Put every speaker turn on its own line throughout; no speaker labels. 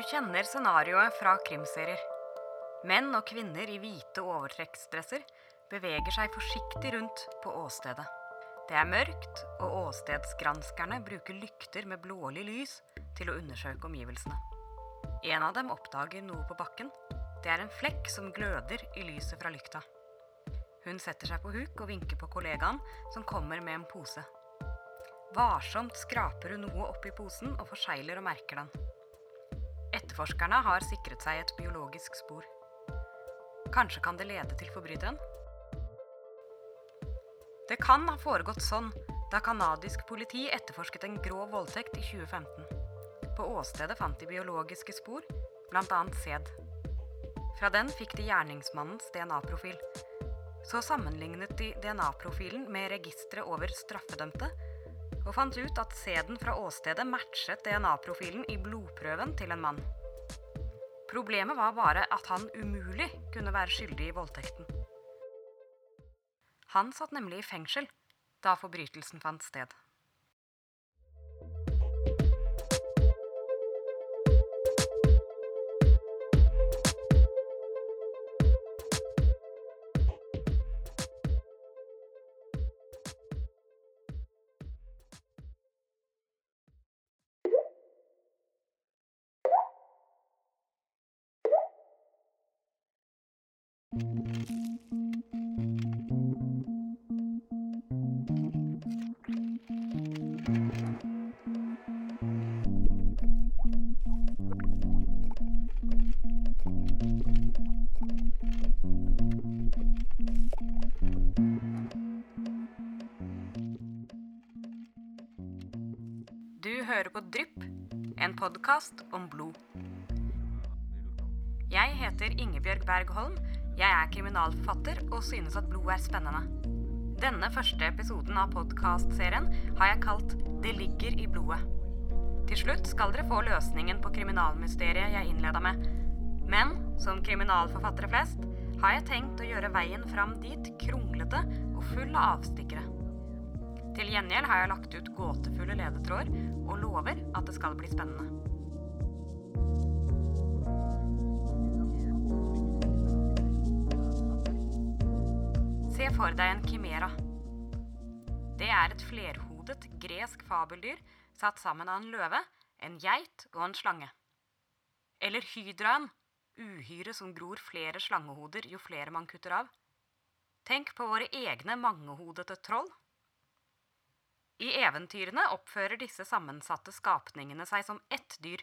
Du kjenner scenarioet fra krimserier. Menn og kvinner i hvite overtrekksdresser beveger seg forsiktig rundt på åstedet. Det er mørkt, og åstedsgranskerne bruker lykter med blålig lys til å undersøke omgivelsene. En av dem oppdager noe på bakken. Det er en flekk som gløder i lyset fra lykta. Hun setter seg på huk og vinker på kollegaen, som kommer med en pose. Varsomt skraper hun noe oppi posen og forsegler og merker den. Etterforskerne har sikret seg et biologisk spor. Kanskje kan det lede til forbryteren? Det kan ha foregått sånn da canadisk politi etterforsket en grov voldtekt i 2015. På åstedet fant de biologiske spor, bl.a. sæd. Fra den fikk de gjerningsmannens DNA-profil. Så sammenlignet de DNA-profilen med registeret over straffedømte, og fant ut at sæden fra åstedet matchet DNA-profilen i blodprøven til en mann. Problemet var bare at han umulig kunne være skyldig i voldtekten. Han satt nemlig i fengsel da forbrytelsen fant sted. Hører på Drypp, en podkast om blod. Jeg heter Ingebjørg Bergholm. Jeg er kriminalforfatter og synes at blod er spennende. Denne første episoden av podkastserien har jeg kalt 'Det ligger i blodet'. Til slutt skal dere få løsningen på kriminalmysteriet jeg innleda med. Men som kriminalforfattere flest har jeg tenkt å gjøre veien fram dit kronglete og full av avstikkere. Til gjengjeld har jeg lagt ut gåtefulle ledetråder og lover at det skal bli spennende. For deg en kimera. Det er et flerhodet gresk fabeldyr satt sammen av en løve, en geit og en slange. Eller hydraen, uhyret som gror flere slangehoder jo flere man kutter av. Tenk på våre egne mangehodete troll. I eventyrene oppfører disse sammensatte skapningene seg som ett dyr,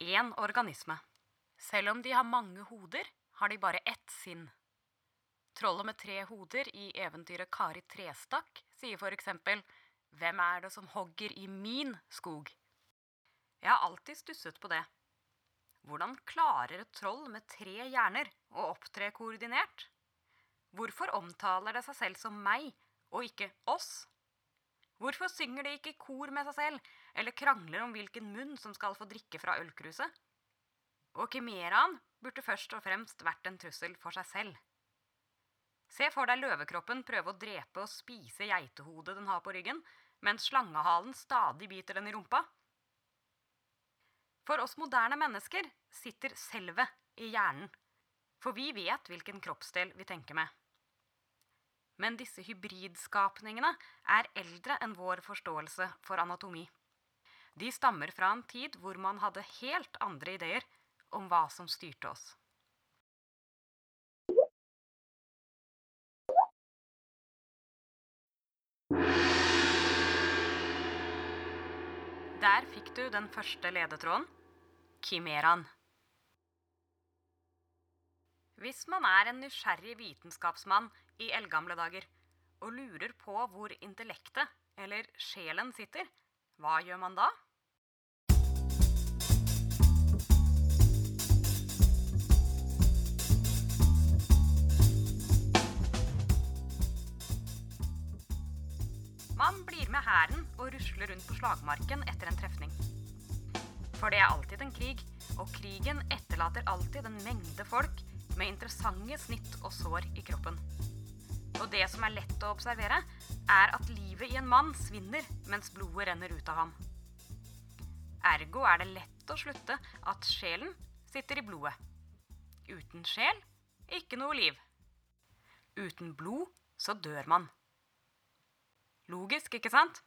én organisme. Selv om de har mange hoder, har de bare ett sinn. Trollet med tre hoder i eventyret Kari Trestakk sier eksempel Hvem er det som hogger i min skog? Jeg har alltid stusset på det. Hvordan klarer et troll med tre hjerner å opptre koordinert? Hvorfor omtaler det seg selv som meg, og ikke oss? Hvorfor synger de ikke i kor med seg selv, eller krangler om hvilken munn som skal få drikke fra ølkruset? Og kimeraen burde først og fremst vært en trussel for seg selv. Se for deg løvekroppen prøve å drepe og spise geitehodet den har på ryggen, mens slangehalen stadig biter den i rumpa. For oss moderne mennesker sitter selvet i hjernen, for vi vet hvilken kroppsdel vi tenker med. Men disse hybridskapningene er eldre enn vår forståelse for anatomi. De stammer fra en tid hvor man hadde helt andre ideer om hva som styrte oss. Der fikk du den første ledetråden kimeraen. Hvis man er en nysgjerrig vitenskapsmann i eldgamle dager og lurer på hvor intellektet, eller sjelen, sitter, hva gjør man da? Man blir med hæren og rusler rundt på slagmarken etter en trefning. For det er alltid en krig, og krigen etterlater alltid en mengde folk med interessante snitt og sår i kroppen. Og det som er lett å observere, er at livet i en mann svinner mens blodet renner ut av ham. Ergo er det lett å slutte at sjelen sitter i blodet. Uten sjel ikke noe liv. Uten blod så dør man. Logisk, ikke sant?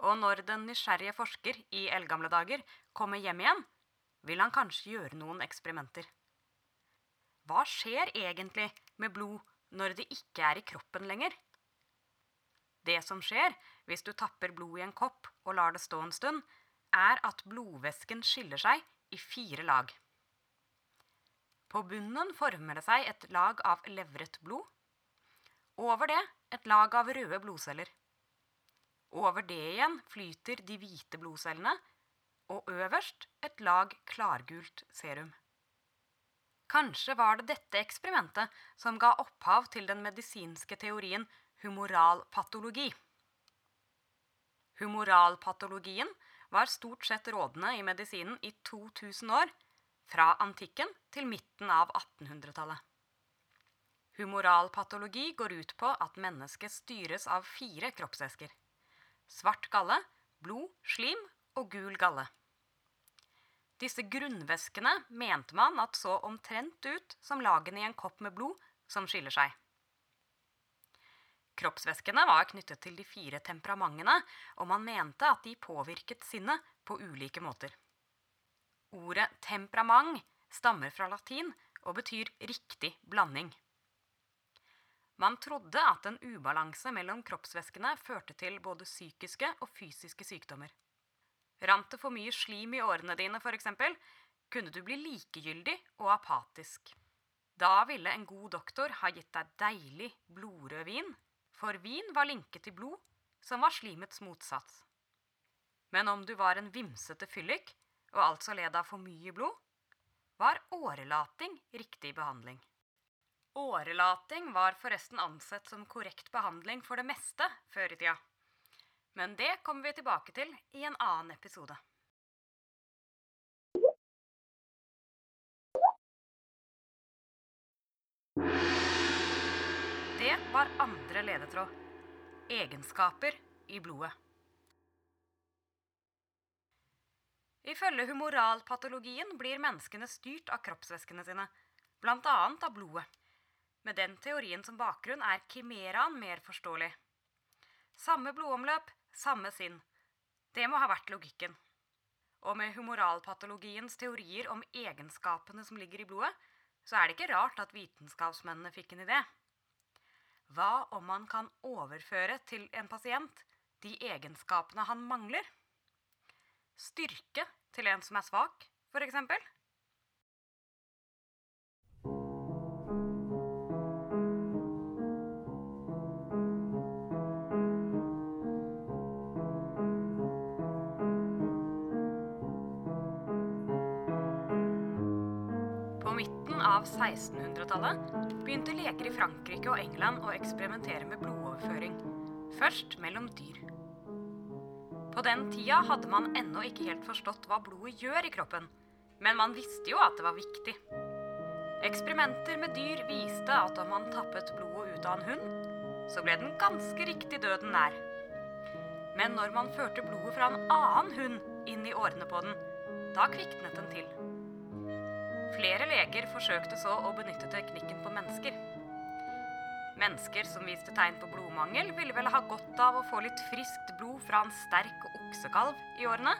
Og når den nysgjerrige forsker i eldgamle dager kommer hjem igjen, vil han kanskje gjøre noen eksperimenter. Hva skjer egentlig med blod når det ikke er i kroppen lenger? Det som skjer hvis du tapper blod i en kopp og lar det stå en stund, er at blodvæsken skiller seg i fire lag. På bunnen former det seg et lag av levret blod. Over det et lag av røde blodceller. Over det igjen flyter de hvite blodcellene, og øverst et lag klargult serum. Kanskje var det dette eksperimentet som ga opphav til den medisinske teorien humoralpatologi. Humoralpatologien var stort sett rådende i medisinen i 2000 år, fra antikken til midten av 1800-tallet. Humoralpatologi går ut på at mennesket styres av fire kroppsvæsker. Svart galle, blod, slim og gul galle. Disse grunnvæskene mente man at så omtrent ut som lagene i en kopp med blod som skiller seg. Kroppsvæskene var knyttet til de fire temperamentene, og man mente at de påvirket sinnet på ulike måter. Ordet temperament stammer fra latin og betyr riktig blanding. Man trodde at en ubalanse mellom kroppsvæskene førte til både psykiske og fysiske sykdommer. Rant det for mye slim i årene dine, f.eks., kunne du bli likegyldig og apatisk. Da ville en god doktor ha gitt deg deilig blodrød vin, for vin var linket til blod, som var slimets motsats. Men om du var en vimsete fyllik, og altså led av for mye blod, var årelating riktig behandling. Årelating var forresten ansett som korrekt behandling for det meste før i tida. Men det kommer vi tilbake til i en annen episode. Det var andre ledetråd. Egenskaper i blodet. Ifølge humoralpatologien blir menneskene styrt av kroppsvæskene sine, bl.a. av blodet. Med den teorien som bakgrunn er kimeraen mer forståelig. Samme blodomløp, samme sinn. Det må ha vært logikken. Og med humoralpatologiens teorier om egenskapene som ligger i blodet, så er det ikke rart at vitenskapsmennene fikk en idé. Hva om man kan overføre til en pasient de egenskapene han mangler? Styrke til en som er svak, f.eks.? Midten av 1600-tallet begynte leger i Frankrike og England å eksperimentere med blodoverføring. Først mellom dyr. På den tida hadde man ennå ikke helt forstått hva blodet gjør i kroppen, men man visste jo at det var viktig. Eksperimenter med dyr viste at om man tappet blodet ut av en hund, så ble den ganske riktig døden nær. Men når man førte blodet fra en annen hund inn i årene på den, da kviknet den til. Flere leger forsøkte så å benytte teknikken på mennesker. Mennesker som viste tegn på blodmangel, ville vel ha godt av å få litt friskt blod fra en sterk oksekalv i årene.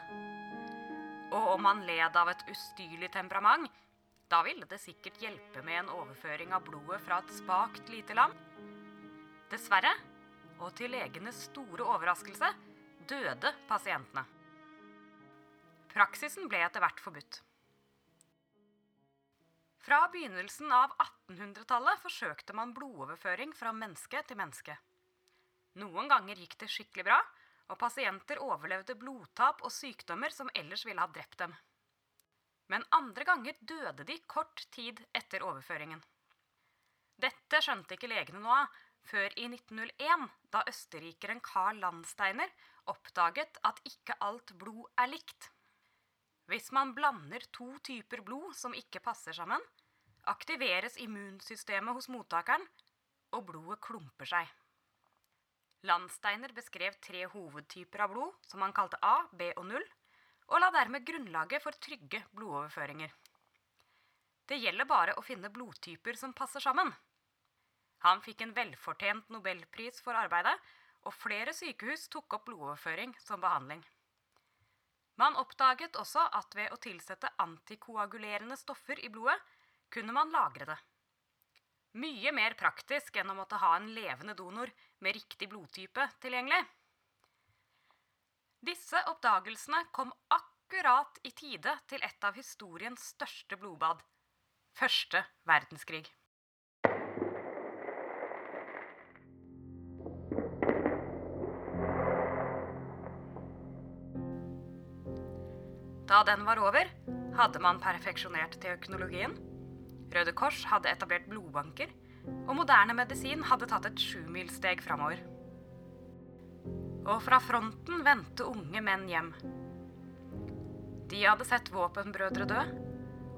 Og om man led av et ustyrlig temperament, da ville det sikkert hjelpe med en overføring av blodet fra et spakt lite lam. Dessverre, og til legenes store overraskelse, døde pasientene. Praksisen ble etter hvert forbudt. Fra begynnelsen av 1800-tallet forsøkte man blodoverføring fra menneske til menneske. Noen ganger gikk det skikkelig bra, og pasienter overlevde blodtap og sykdommer som ellers ville ha drept dem. Men andre ganger døde de kort tid etter overføringen. Dette skjønte ikke legene noe av før i 1901, da østerrikeren Carl Landsteiner oppdaget at ikke alt blod er likt. Hvis man blander to typer blod som ikke passer sammen, aktiveres immunsystemet hos mottakeren, og blodet klumper seg. Landsteiner beskrev tre hovedtyper av blod, som han kalte A, B og 0, og la dermed grunnlaget for trygge blodoverføringer. Det gjelder bare å finne blodtyper som passer sammen. Han fikk en velfortjent nobelpris for arbeidet, og flere sykehus tok opp blodoverføring som behandling. Man oppdaget også at ved å tilsette antikoagulerende stoffer i blodet, kunne man lagre det. Mye mer praktisk enn å måtte ha en levende donor med riktig blodtype tilgjengelig. Disse oppdagelsene kom akkurat i tide til et av historiens største blodbad første verdenskrig. Da den var over, hadde man perfeksjonert teknologien. Røde Kors hadde etablert blodbanker, og moderne medisin hadde tatt et sjumilssteg framover. Og fra fronten vendte unge menn hjem. De hadde sett våpenbrødre dø,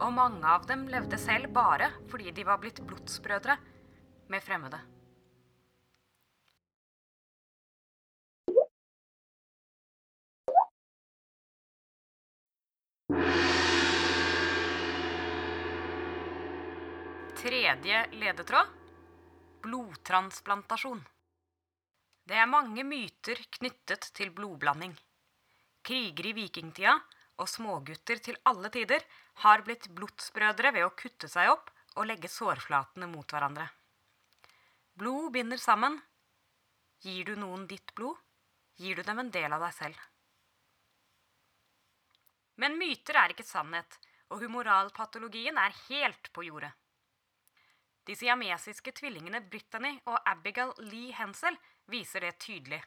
og mange av dem levde selv bare fordi de var blitt blodsbrødre med fremmede. Tredje ledetråd blodtransplantasjon. Det er mange myter knyttet til blodblanding. Kriger i vikingtida og smågutter til alle tider har blitt blodsbrødre ved å kutte seg opp og legge sårflatene mot hverandre. Blod binder sammen. Gir du noen ditt blod, gir du dem en del av deg selv. Men myter er ikke sannhet, og humoralpatologien er helt på jordet. De siamesiske tvillingene Brittany og Abigail Lee Hensel viser det tydelig.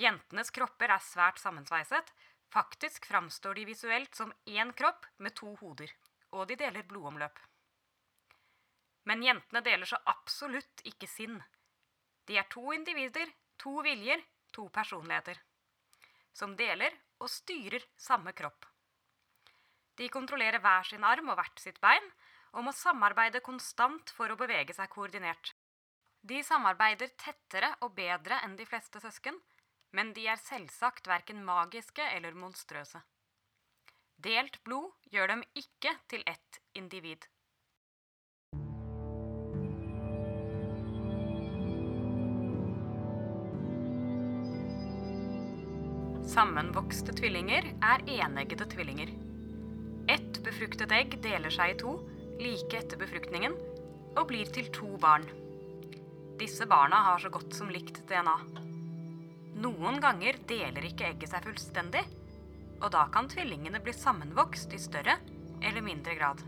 Jentenes kropper er svært sammensveiset. Faktisk framstår de visuelt som én kropp med to hoder, og de deler blodomløp. Men jentene deler så absolutt ikke sinn. De er to individer, to viljer, to personligheter. Som deler og styrer samme kropp. De kontrollerer hver sin arm og hvert sitt bein, og må samarbeide konstant for å bevege seg koordinert. De samarbeider tettere og bedre enn de fleste søsken, men de er selvsagt verken magiske eller monstrøse. Delt blod gjør dem ikke til ett individ. Sammenvokste tvillinger er eneggede tvillinger. Ett befruktet egg deler seg i to like etter befruktningen og blir til to barn. Disse barna har så godt som likt DNA. Noen ganger deler ikke egget seg fullstendig, og da kan tvillingene bli sammenvokst i større eller mindre grad.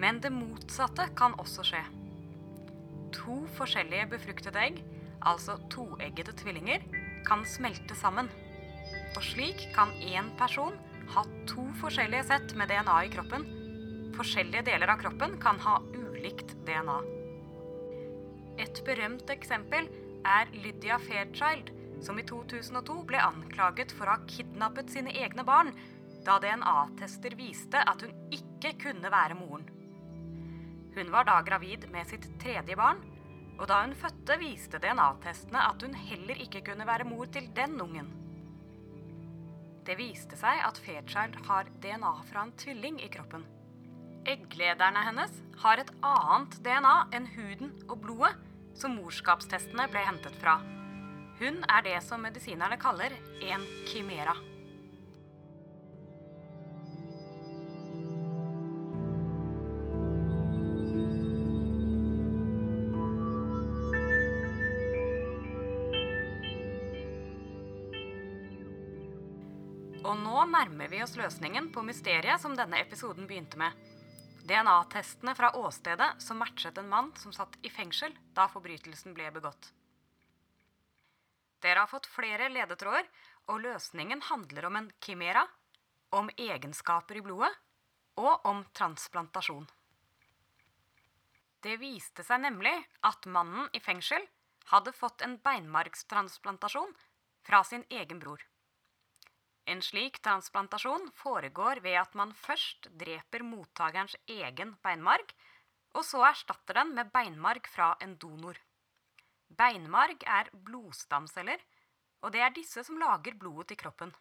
Men det motsatte kan også skje. To forskjellige befruktede egg, altså toeggede tvillinger, kan smelte sammen. Og slik kan én person ha to forskjellige sett med DNA i kroppen. Forskjellige deler av kroppen kan ha ulikt DNA. Et berømt eksempel er Lydia Fairchild, som i 2002 ble anklaget for å ha kidnappet sine egne barn da DNA-tester viste at hun ikke kunne være moren. Hun var da gravid med sitt tredje barn, og da hun fødte, viste DNA-testene at hun heller ikke kunne være mor til den ungen. Det viste seg at Fairchild har DNA fra en tvilling i kroppen. Egglederne hennes har et annet DNA enn huden og blodet som morskapstestene ble hentet fra. Hun er det som medisinerne kaller en kimera. Og nå nærmer vi oss løsningen på mysteriet som denne episoden begynte med. DNA-testene fra åstedet som matchet en mann som satt i fengsel da forbrytelsen ble begått. Dere har fått flere ledetråder, og løsningen handler om en kimera, om egenskaper i blodet og om transplantasjon. Det viste seg nemlig at mannen i fengsel hadde fått en beinmargstransplantasjon fra sin egen bror. En slik transplantasjon foregår ved at man først dreper mottakerens egen beinmarg, og så erstatter den med beinmarg fra en donor. Beinmarg er blodstamceller, og det er disse som lager blodet til kroppen.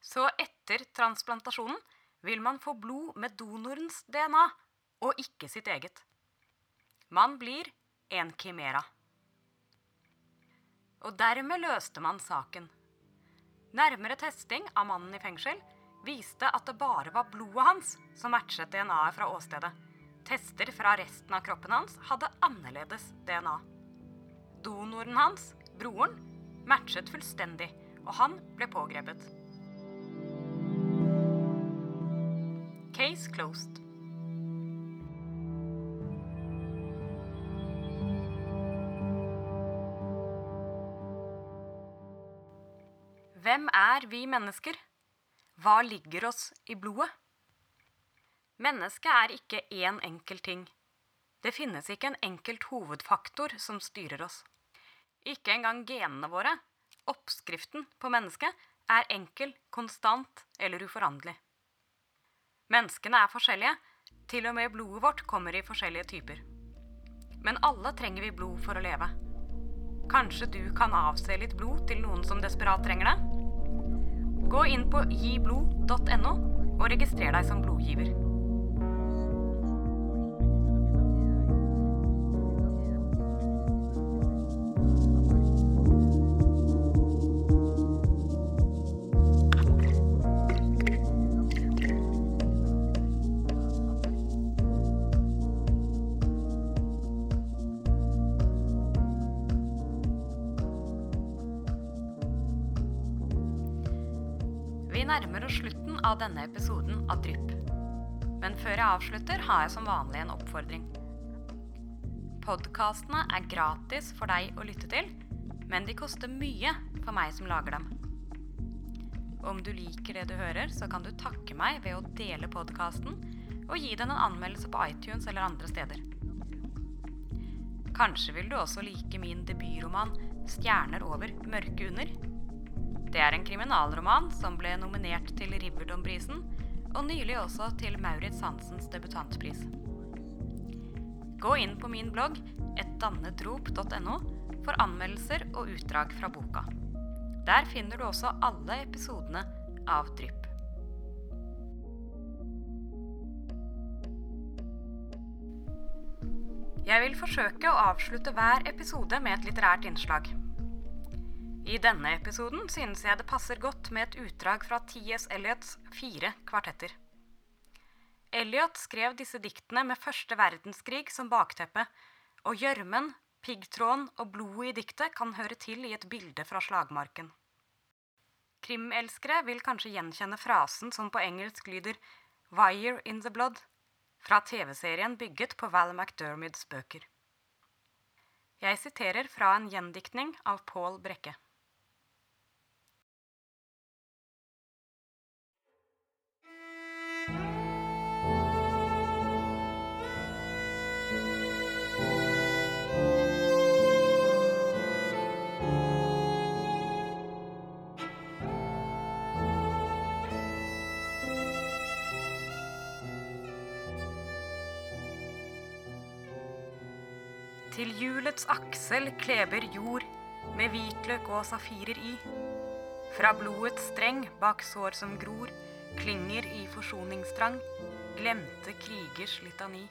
Så etter transplantasjonen vil man få blod med donorens DNA, og ikke sitt eget. Man blir en kimera. Og dermed løste man saken. Nærmere testing av mannen i fengsel viste at det bare var blodet hans som matchet DNA-et fra åstedet. Tester fra resten av kroppen hans hadde annerledes DNA. Donoren hans, broren, matchet fullstendig, og han ble pågrepet. Case closed. Hvem er vi mennesker? Hva ligger oss i blodet? Mennesket er ikke én enkelt ting. Det finnes ikke en enkelt hovedfaktor som styrer oss. Ikke engang genene våre, oppskriften på mennesket, er enkel, konstant eller uforanderlig. Menneskene er forskjellige. Til og med blodet vårt kommer i forskjellige typer. Men alle trenger vi blod for å leve. Kanskje du kan avse litt blod til noen som desperat trenger det? Gå inn på giblod.no og registrer deg som blodgiver. Vi nærmer oss slutten av denne episoden av Drypp. Men før jeg avslutter, har jeg som vanlig en oppfordring. Podkastene er gratis for deg å lytte til, men de koster mye for meg som lager dem. Om du liker det du hører, så kan du takke meg ved å dele podkasten og gi den en anmeldelse på iTunes eller andre steder. Kanskje vil du også like min debutroman 'Stjerner over, mørke under'? Det er en kriminalroman som ble nominert til Riverdom-prisen, og nylig også til Maurits Hansens debutantpris. Gå inn på min blogg etdannetrop.no for anmeldelser og utdrag fra boka. Der finner du også alle episodene av Drypp. Jeg vil forsøke å avslutte hver episode med et litterært innslag. I denne episoden synes jeg det passer godt med et utdrag fra T.S. Eliots fire kvartetter. Eliot skrev disse diktene med første verdenskrig som bakteppe, og gjørmen, piggtråden og blodet i diktet kan høre til i et bilde fra slagmarken. Krimelskere vil kanskje gjenkjenne frasen som på engelsk lyder 'Wire in the Blood', fra TV-serien bygget på Val McDermids bøker. Jeg siterer fra en gjendiktning av Paul Brekke. Til hjulets aksel kleber jord med hvitløk og safirer i. Fra blodets streng bak sår som gror, klinger i forsoningstrang, glemte krigers litani.